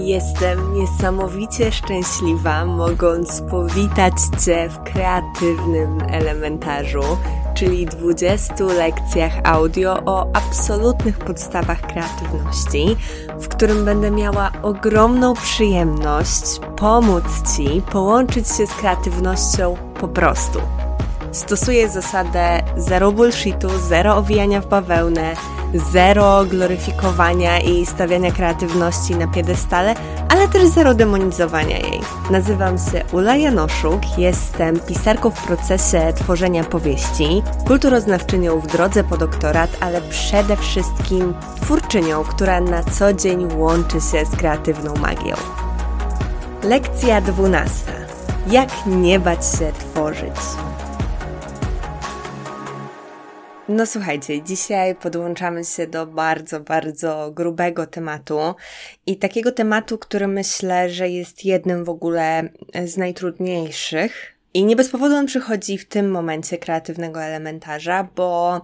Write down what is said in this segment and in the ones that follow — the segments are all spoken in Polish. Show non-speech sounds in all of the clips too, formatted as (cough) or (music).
Jestem niesamowicie szczęśliwa, mogąc powitać Cię w kreatywnym elementarzu, czyli 20 lekcjach audio o absolutnych podstawach kreatywności, w którym będę miała ogromną przyjemność pomóc Ci połączyć się z kreatywnością po prostu. Stosuję zasadę zero bullshitu, zero owijania w bawełnę, zero gloryfikowania i stawiania kreatywności na piedestale, ale też zero demonizowania jej. Nazywam się Ula Janoszuk, jestem pisarką w procesie tworzenia powieści, kulturoznawczynią w drodze po doktorat, ale przede wszystkim twórczynią, która na co dzień łączy się z kreatywną magią. Lekcja dwunasta. Jak nie bać się tworzyć? No słuchajcie, dzisiaj podłączamy się do bardzo, bardzo grubego tematu i takiego tematu, który myślę, że jest jednym w ogóle z najtrudniejszych. I nie bez powodu on przychodzi w tym momencie kreatywnego elementarza, bo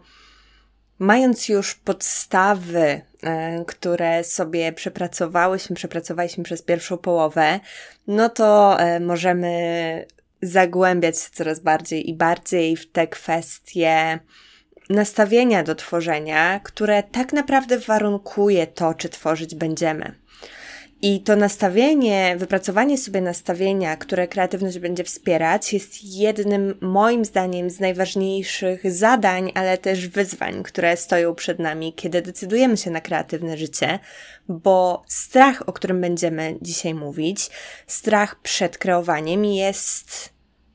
mając już podstawy, e, które sobie przepracowałyśmy, przepracowaliśmy przez pierwszą połowę, no to e, możemy zagłębiać się coraz bardziej i bardziej w te kwestie nastawienia do tworzenia, które tak naprawdę warunkuje to, czy tworzyć będziemy. I to nastawienie, wypracowanie sobie nastawienia, które kreatywność będzie wspierać, jest jednym, moim zdaniem, z najważniejszych zadań, ale też wyzwań, które stoją przed nami, kiedy decydujemy się na kreatywne życie, bo strach, o którym będziemy dzisiaj mówić, strach przed kreowaniem jest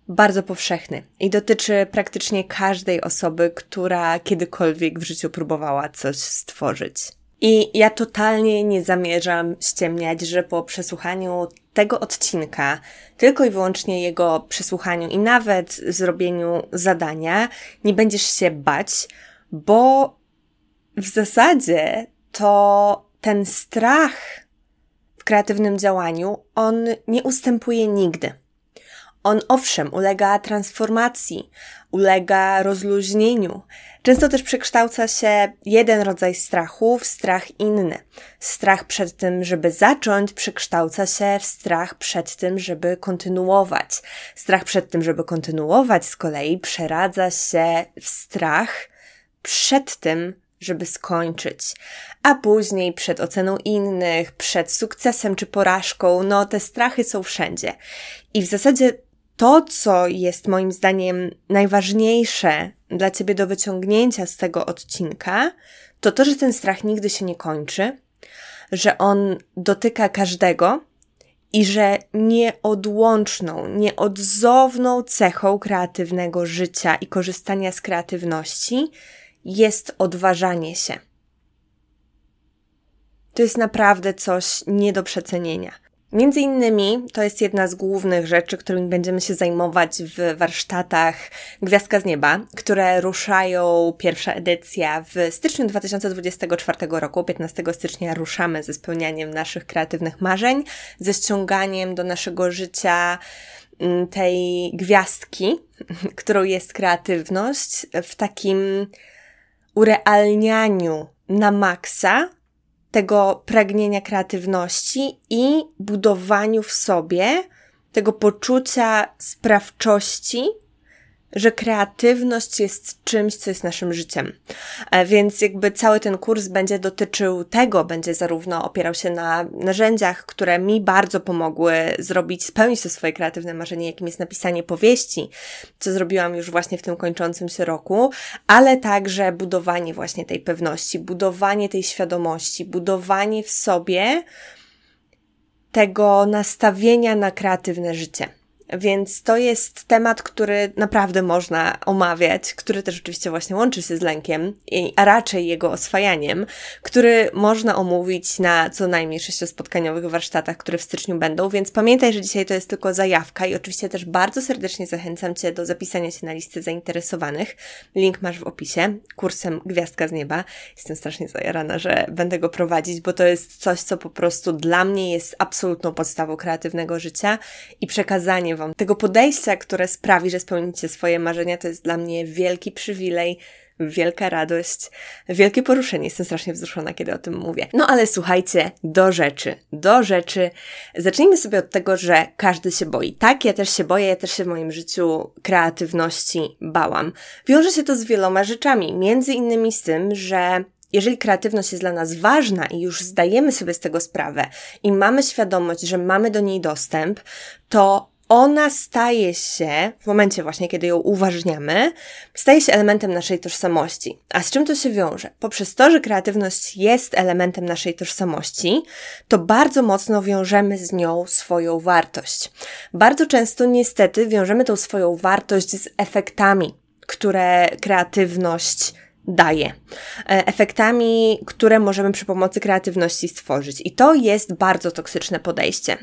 bardzo powszechny i dotyczy praktycznie każdej osoby, która kiedykolwiek w życiu próbowała coś stworzyć. I ja totalnie nie zamierzam ściemniać, że po przesłuchaniu tego odcinka, tylko i wyłącznie jego przesłuchaniu i nawet zrobieniu zadania, nie będziesz się bać, bo w zasadzie to ten strach w kreatywnym działaniu, on nie ustępuje nigdy. On owszem ulega transformacji, ulega rozluźnieniu. Często też przekształca się jeden rodzaj strachu w strach inny. Strach przed tym, żeby zacząć, przekształca się w strach przed tym, żeby kontynuować. Strach przed tym, żeby kontynuować z kolei przeradza się w strach przed tym, żeby skończyć. A później przed oceną innych, przed sukcesem czy porażką, no te strachy są wszędzie. I w zasadzie to, co jest moim zdaniem najważniejsze dla ciebie do wyciągnięcia z tego odcinka, to to, że ten strach nigdy się nie kończy, że on dotyka każdego i że nieodłączną, nieodzowną cechą kreatywnego życia i korzystania z kreatywności jest odważanie się. To jest naprawdę coś nie do przecenienia. Między innymi to jest jedna z głównych rzeczy, którymi będziemy się zajmować w warsztatach Gwiazdka z Nieba, które ruszają pierwsza edycja w styczniu 2024 roku. 15 stycznia ruszamy ze spełnianiem naszych kreatywnych marzeń, ze ściąganiem do naszego życia mm, tej gwiazdki, (laughs) którą jest kreatywność, w takim urealnianiu na maksa tego pragnienia kreatywności i budowaniu w sobie tego poczucia sprawczości że kreatywność jest czymś, co jest naszym życiem. E, więc jakby cały ten kurs będzie dotyczył tego, będzie zarówno opierał się na narzędziach, które mi bardzo pomogły zrobić, spełnić to swoje kreatywne marzenie, jakim jest napisanie powieści, co zrobiłam już właśnie w tym kończącym się roku, ale także budowanie właśnie tej pewności, budowanie tej świadomości, budowanie w sobie tego nastawienia na kreatywne życie. Więc to jest temat, który naprawdę można omawiać, który też oczywiście właśnie łączy się z lękiem, a raczej jego oswajaniem, który można omówić na co najmniej sześciospotkaniowych warsztatach, które w styczniu będą, więc pamiętaj, że dzisiaj to jest tylko zajawka i oczywiście też bardzo serdecznie zachęcam Cię do zapisania się na listę zainteresowanych. Link masz w opisie, kursem Gwiazdka z Nieba. Jestem strasznie zajarana, że będę go prowadzić, bo to jest coś, co po prostu dla mnie jest absolutną podstawą kreatywnego życia i przekazanie Tego podejścia, które sprawi, że spełnicie swoje marzenia, to jest dla mnie wielki przywilej, wielka radość, wielkie poruszenie. Jestem strasznie wzruszona, kiedy o tym mówię. No ale słuchajcie, do rzeczy. Do rzeczy. Zacznijmy sobie od tego, że każdy się boi. Tak, ja też się boję, ja też się w moim życiu kreatywności bałam. Wiąże się to z wieloma rzeczami, między innymi z tym, że jeżeli kreatywność jest dla nas ważna i już zdajemy sobie z tego sprawę i mamy świadomość, że mamy do niej dostęp, to ona staje się, w momencie właśnie, kiedy ją uważniamy, staje się elementem naszej tożsamości. A z czym to się wiąże? Poprzez to, że kreatywność jest elementem naszej tożsamości, to bardzo mocno wiążemy z nią swoją wartość. Bardzo często niestety wiążemy tą swoją wartość z efektami, które kreatywność daje. E, efektami, które możemy przy pomocy kreatywności stworzyć. I to jest bardzo toksyczne podejście,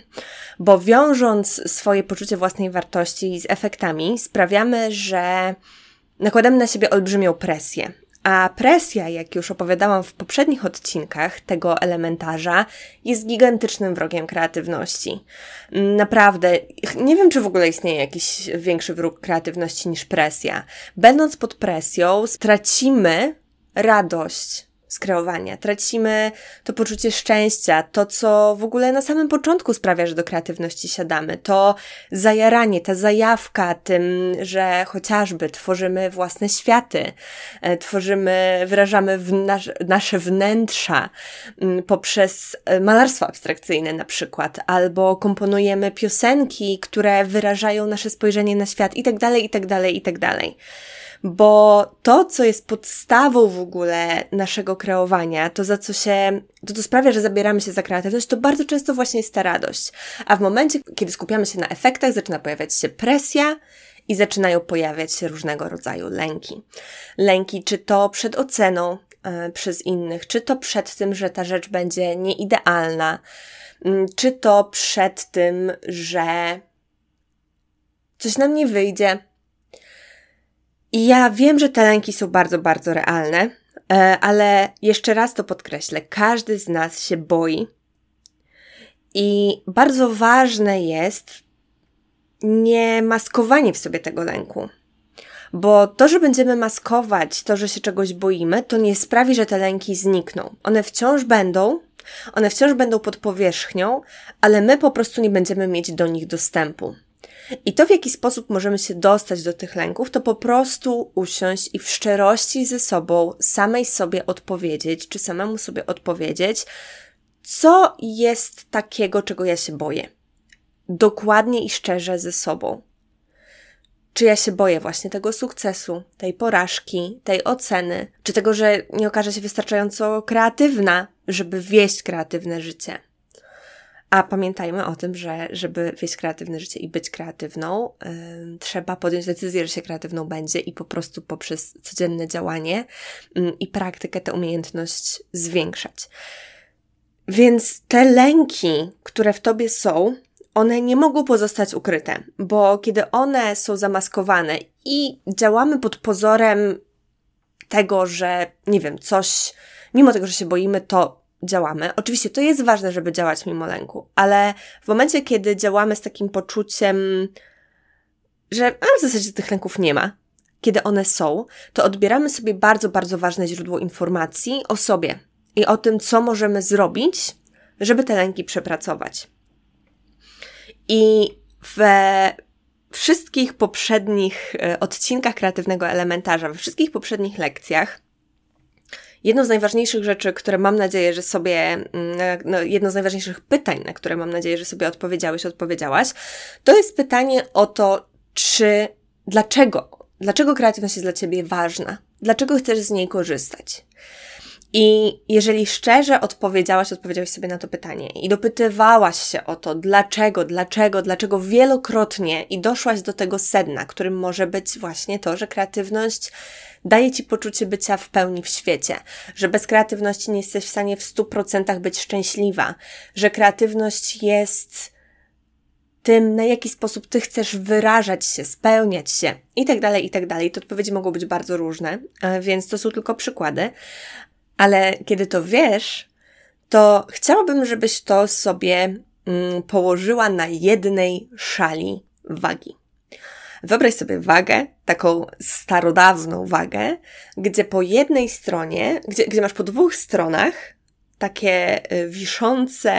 bo wiążąc swoje poczucie własnej wartości z efektami, sprawiamy, że nakładamy na siebie olbrzymią presję. A presja, jak już opowiadałam w poprzednich odcinkach tego elementarza, jest gigantycznym wrogiem kreatywności. Naprawdę, nie wiem, czy w ogóle istnieje jakiś większy wróg kreatywności niż presja. Będąc pod presją, stracimy radość z kreowania. Tracimy to poczucie szczęścia, to co w ogóle na samym początku sprawia, że do kreatywności siadamy. To zajaranie, ta zajawka tym, że chociażby tworzymy własne światy, e, tworzymy, wyrażamy nasze wnętrza mm, poprzez e, malarstwo abstrakcyjne na przykład, albo komponujemy piosenki, które wyrażają nasze spojrzenie na świat i tak dalej, i tak dalej, i tak dalej bo to, co jest podstawą w ogóle naszego kreowania, to za co się, to co sprawia, że zabieramy się za kreatywność, to bardzo często właśnie jest ta radość. A w momencie, kiedy skupiamy się na efektach, zaczyna pojawiać się presja, i zaczynają pojawiać się różnego rodzaju lęki. Lęki, czy to przed oceną y, przez innych, czy to przed tym, że ta rzecz będzie nieidealna, y, czy to przed tym, że coś nam nie wyjdzie, i ja wiem, że te lęki są bardzo, bardzo realne, e, ale jeszcze raz to podkreślę. Każdy z nas się boi. I bardzo ważne jest nie maskowanie w sobie tego lęku. Bo to, że będziemy maskować to, że się czegoś boimy, to nie sprawi, że te lęki znikną. One wciąż będą, one wciąż będą pod powierzchnią, ale my po prostu nie będziemy mieć do nich dostępu. I to, w jaki sposób możemy się dostać do tych lęków, to po prostu usiąść i w szczerości ze sobą, samej sobie odpowiedzieć, czy samemu sobie odpowiedzieć, co jest takiego, czego ja się boję. Dokładnie i szczerze ze sobą. Czy ja się boję właśnie tego sukcesu, tej porażki, tej oceny, czy tego, że nie okaże się wystarczająco kreatywna, żeby wieść kreatywne życie? A pamiętajmy o tym, że żeby wieść kreatywne życie i być kreatywną, yy, trzeba podjąć decyzję, że się kreatywną będzie i po prostu poprzez codzienne działanie yy, i praktykę tę umiejętność zwiększać. Więc te lęki, które w tobie są, one nie mogą pozostać ukryte, bo kiedy one są zamaskowane i działamy pod pozorem tego, że nie wiem, coś, mimo tego, że się boimy, to działamy. Oczywiście to jest ważne, żeby działać mimo lęku, ale w momencie, kiedy działamy z takim poczuciem, że w zasadzie tych lęków nie ma, kiedy one są, to odbieramy sobie bardzo, bardzo ważne źródło informacji o sobie i o tym, co możemy zrobić, żeby te lęki przepracować. I we wszystkich poprzednich e, odcinkach kreatywnego elementarza, we wszystkich poprzednich lekcjach, Jedną z najważniejszych rzeczy, które mam nadzieję, że sobie, mm, no, jedno z najważniejszych pytań, na które mam nadzieję, że sobie odpowiedziałeś, odpowiedziałaś, to jest pytanie o to, czy, dlaczego, dlaczego kreatywność jest dla Ciebie ważna? Dlaczego chcesz z niej korzystać? I jeżeli szczerze odpowiedziałaś, odpowiedziałaś sobie na to pytanie i dopytywałaś się o to, dlaczego, dlaczego, dlaczego wielokrotnie i doszłaś do tego sedna, którym może być właśnie to, że kreatywność daje ci poczucie bycia w pełni w świecie, że bez kreatywności nie jesteś w stanie w stu procentach być szczęśliwa, że kreatywność jest tym, na jaki sposób ty chcesz wyrażać się, spełniać się i tak dalej, i tak dalej. Te odpowiedzi mogą być bardzo różne, e, więc to są tylko przykłady. Ale kiedy to wiesz, to chciałabym, żebyś to sobie mm, położyła na jednej szali wagi. Wyobraź sobie wagę, taką starodawną wagę, gdzie po jednej stronie, gdzie, gdzie masz po dwóch stronach takie y, wiszące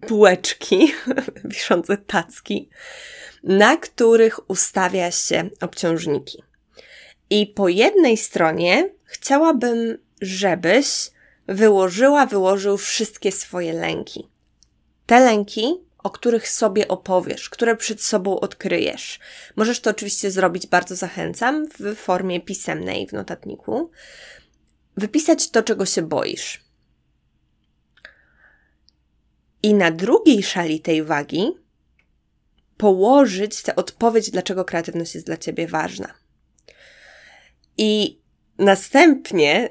półeczki, (laughs) wiszące tacki, na których ustawia się obciążniki. I po jednej stronie chciałabym, żebyś wyłożyła, wyłożył wszystkie swoje lęki. Te lęki, o których sobie opowiesz, które przed sobą odkryjesz. Możesz to oczywiście zrobić, bardzo zachęcam, w formie pisemnej w notatniku. Wypisać to, czego się boisz. I na drugiej szali tej wagi położyć tę odpowiedź, dlaczego kreatywność jest dla ciebie ważna. I następnie,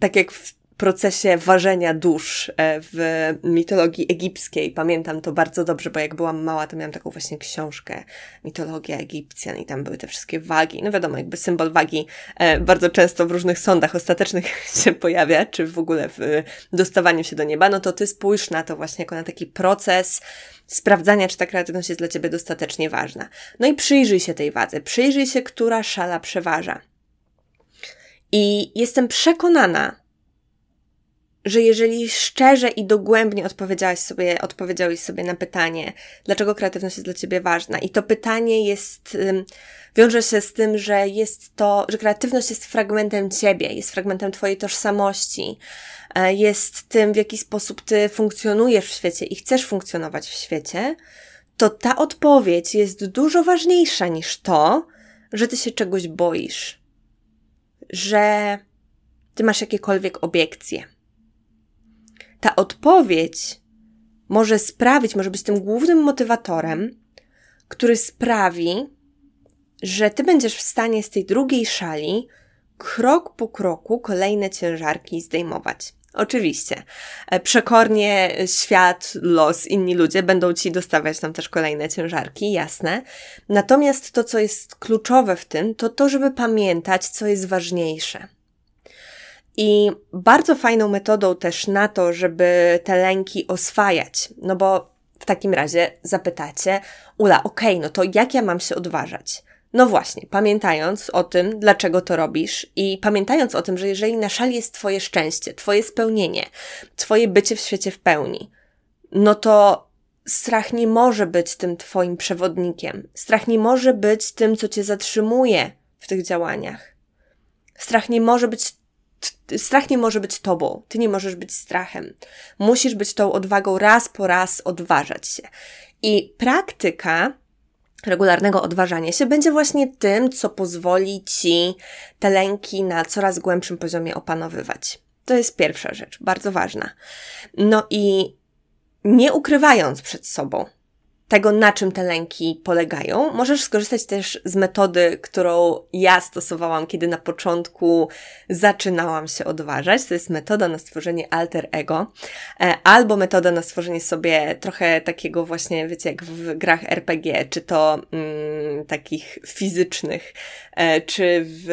tak jak w procesie ważenia dusz e, w mitologii egipskiej. Pamiętam to bardzo dobrze, bo jak byłam mała, to miałam taką właśnie książkę Mitologia Egipcjan i tam były te wszystkie wagi. No wiadomo, jakby symbol wagi e, bardzo często w różnych sądach ostatecznych (laughs) się pojawia, czy w ogóle w dostawaniu się do nieba. No to ty spójrz na to właśnie jako na taki proces sprawdzania, czy ta kreatywność jest dla ciebie dostatecznie ważna. No i przyjrzyj się tej wadze, przyjrzyj się, która szala przeważa. I jestem przekonana, że jeżeli szczerze i dogłębnie odpowiedziałaś sobie, odpowiedziałeś sobie na pytanie, dlaczego kreatywność jest dla ciebie ważna, i to pytanie jest, wiąże się z tym, że jest to, że kreatywność jest fragmentem ciebie, jest fragmentem twojej tożsamości, e, jest tym, w jaki sposób ty funkcjonujesz w świecie i chcesz funkcjonować w świecie, to ta odpowiedź jest dużo ważniejsza niż to, że ty się czegoś boisz, że ty masz jakiekolwiek obiekcje ta odpowiedź może sprawić, może być tym głównym motywatorem, który sprawi, że ty będziesz w stanie z tej drugiej szali krok po kroku kolejne ciężarki zdejmować. Oczywiście. E, przekornie świat, los, inni ludzie będą ci dostawiać tam też kolejne ciężarki, jasne. Natomiast to, co jest kluczowe w tym, to to, żeby pamiętać, co jest ważniejsze. I bardzo fajną metodą też na to, żeby te lęki oswajać, no bo w takim razie zapytacie, Ula, okej, okay, no to jak ja mam się odważać? No właśnie, pamiętając o tym, dlaczego to robisz i pamiętając o tym, że jeżeli na szali jest Twoje szczęście, Twoje spełnienie, Twoje bycie w świecie w pełni, no to strach nie może być tym Twoim przewodnikiem. Strach nie może być tym, co Cię zatrzymuje w tych działaniach. Strach nie może być strach nie może być tobą, ty nie możesz być strachem. Musisz być tą odwagą raz po raz odważać się. I praktyka regularnego odważania się będzie właśnie tym, co pozwoli ci te lęki na coraz głębszym poziomie opanowywać. To jest pierwsza rzecz, bardzo ważna. No i nie ukrywając przed sobą, tego, na czym te lęki polegają. Możesz skorzystać też z metody, którą ja stosowałam, kiedy na początku zaczynałam się odważać. To jest metoda na stworzenie alter ego, e, albo metoda na stworzenie sobie trochę takiego właśnie, wiecie, jak w grach RPG, czy to mm, takich fizycznych, e, czy w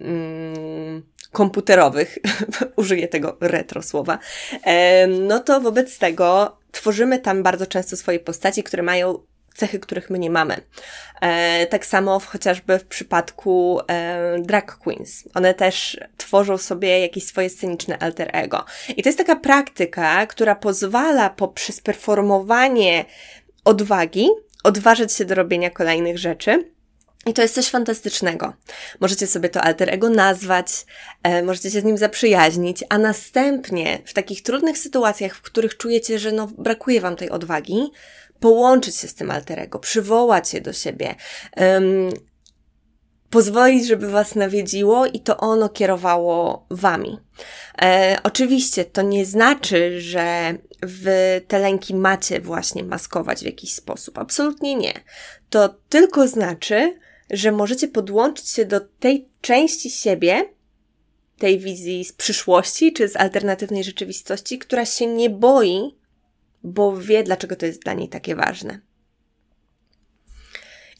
mm, komputerowych, (laughs) użyję tego retro słowa, no to wobec tego tworzymy tam bardzo często swoje postaci, które mają cechy, których my nie mamy. E, tak samo chociażby w przypadku e, drag queens. One też tworzą sobie jakieś swoje sceniczne alter ego. I to jest taka praktyka, która pozwala poprzez performowanie odwagi odważyć się do robienia kolejnych rzeczy i to jest coś fantastycznego. Możecie sobie to alter ego nazwać, e, możecie się z nim zaprzyjaźnić, a następnie w takich trudnych sytuacjach, w których czujecie, że no, brakuje wam tej odwagi, połączyć się z tym alter ego, przywołać je do siebie, um, pozwolić, żeby was nawiedziło i to ono kierowało wami. E, oczywiście to nie znaczy, że te lęki macie właśnie maskować w jakiś sposób. Absolutnie nie. To tylko znaczy, że możecie podłączyć się do tej części siebie, tej wizji z przyszłości czy z alternatywnej rzeczywistości, która się nie boi, bo wie, dlaczego to jest dla niej takie ważne.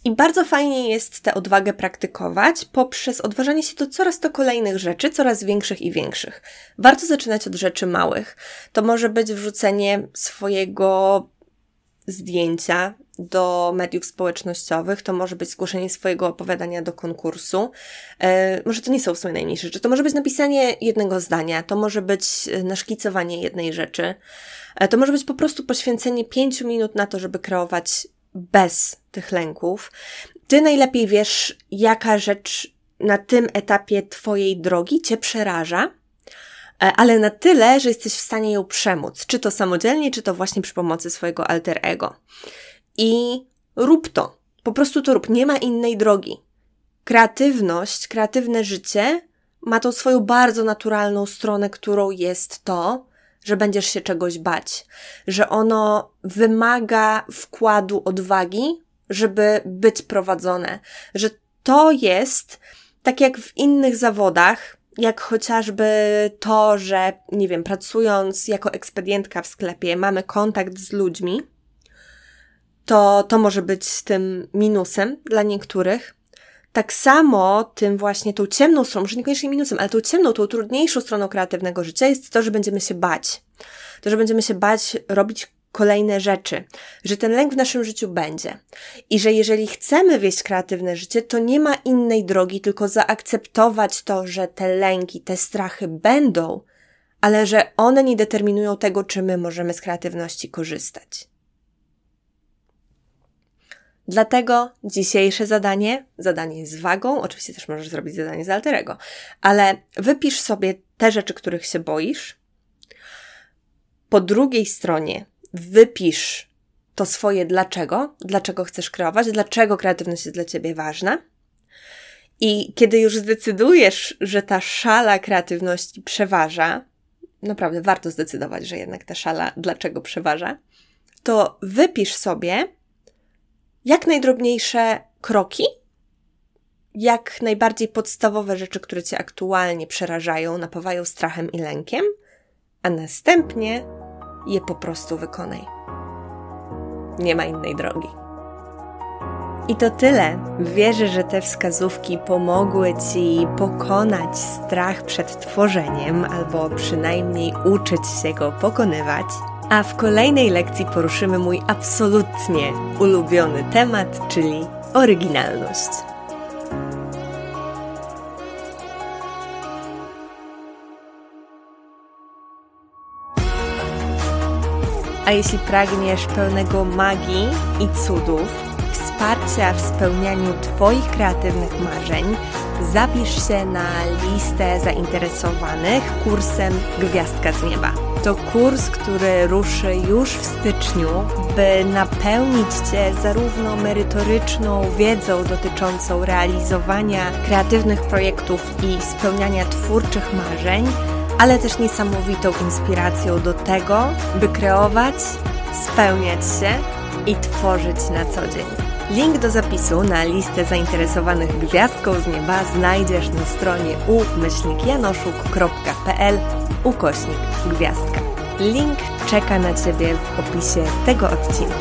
I bardzo fajnie jest tę odwagę praktykować poprzez odważanie się do coraz to kolejnych rzeczy, coraz większych i większych. Warto zaczynać od rzeczy małych. To może być wrzucenie swojego zdjęcia do mediów społecznościowych, to może być zgłoszenie swojego opowiadania do konkursu. E, może to nie są w sumie najmniejsze rzeczy. To może być napisanie jednego zdania, to może być e, naszkicowanie jednej rzeczy. E, to może być po prostu poświęcenie pięciu minut na to, żeby kreować bez tych lęków. Ty najlepiej wiesz, jaka rzecz na tym etapie Twojej drogi Cię przeraża, ale na tyle, że jesteś w stanie ją przemóc, czy to samodzielnie, czy to właśnie przy pomocy swojego alter ego. I rób to. Po prostu to rób. Nie ma innej drogi. Kreatywność, kreatywne życie ma tą swoją bardzo naturalną stronę, którą jest to, że będziesz się czegoś bać, że ono wymaga wkładu odwagi, żeby być prowadzone, że to jest tak jak w innych zawodach, jak chociażby to, że, nie wiem, pracując jako ekspedientka w sklepie, mamy kontakt z ludźmi, to to może być tym minusem dla niektórych. Tak samo tym właśnie tą ciemną stroną, może niekoniecznie minusem, ale tą ciemną, tą trudniejszą stroną kreatywnego życia jest to, że będziemy się bać. To, że będziemy się bać robić kolejne rzeczy, że ten lęk w naszym życiu będzie i że jeżeli chcemy wieść kreatywne życie, to nie ma innej drogi, tylko zaakceptować to, że te lęki, te strachy będą, ale że one nie determinują tego, czy my możemy z kreatywności korzystać. Dlatego dzisiejsze zadanie, zadanie z wagą, oczywiście też możesz zrobić zadanie z alterego, ale wypisz sobie te rzeczy, których się boisz. Po drugiej stronie wypisz to swoje dlaczego, dlaczego chcesz kreować, dlaczego kreatywność jest dla ciebie ważna. I kiedy już zdecydujesz, że ta szala kreatywności przeważa, naprawdę warto zdecydować, że jednak ta szala dlaczego przeważa, to wypisz sobie jak najdrobniejsze kroki, jak najbardziej podstawowe rzeczy, które cię aktualnie przerażają, napawają strachem i lękiem, a następnie je po prostu wykonaj. Nie ma innej drogi. I to tyle. Wierzę, że te wskazówki pomogły Ci pokonać strach przed tworzeniem, albo przynajmniej uczyć się go pokonywać. A w kolejnej lekcji poruszymy mój absolutnie ulubiony temat, czyli oryginalność. A jeśli pragniesz pełnego magii i cudów, wsparcia w spełnianiu Twoich kreatywnych marzeń, zapisz się na listę zainteresowanych kursem Gwiazdka z Nieba. To kurs, który ruszy już w styczniu, by napełnić Cię zarówno merytoryczną wiedzą dotyczącą realizowania kreatywnych projektów i spełniania twórczych marzeń, ale też niesamowitą inspiracją do tego, by kreować, spełniać się i tworzyć na co dzień. Link do zapisu na listę zainteresowanych gwiazdką z nieba znajdziesz na stronie umyślnikjanoszuk.pl ukośnik gwiazdka. Link czeka na Ciebie w opisie tego odcinka.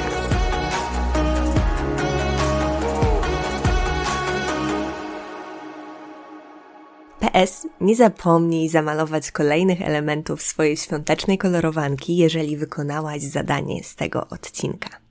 PS, nie zapomnij zamalować kolejnych elementów swojej świątecznej kolorowanki, jeżeli wykonałaś zadanie z tego odcinka.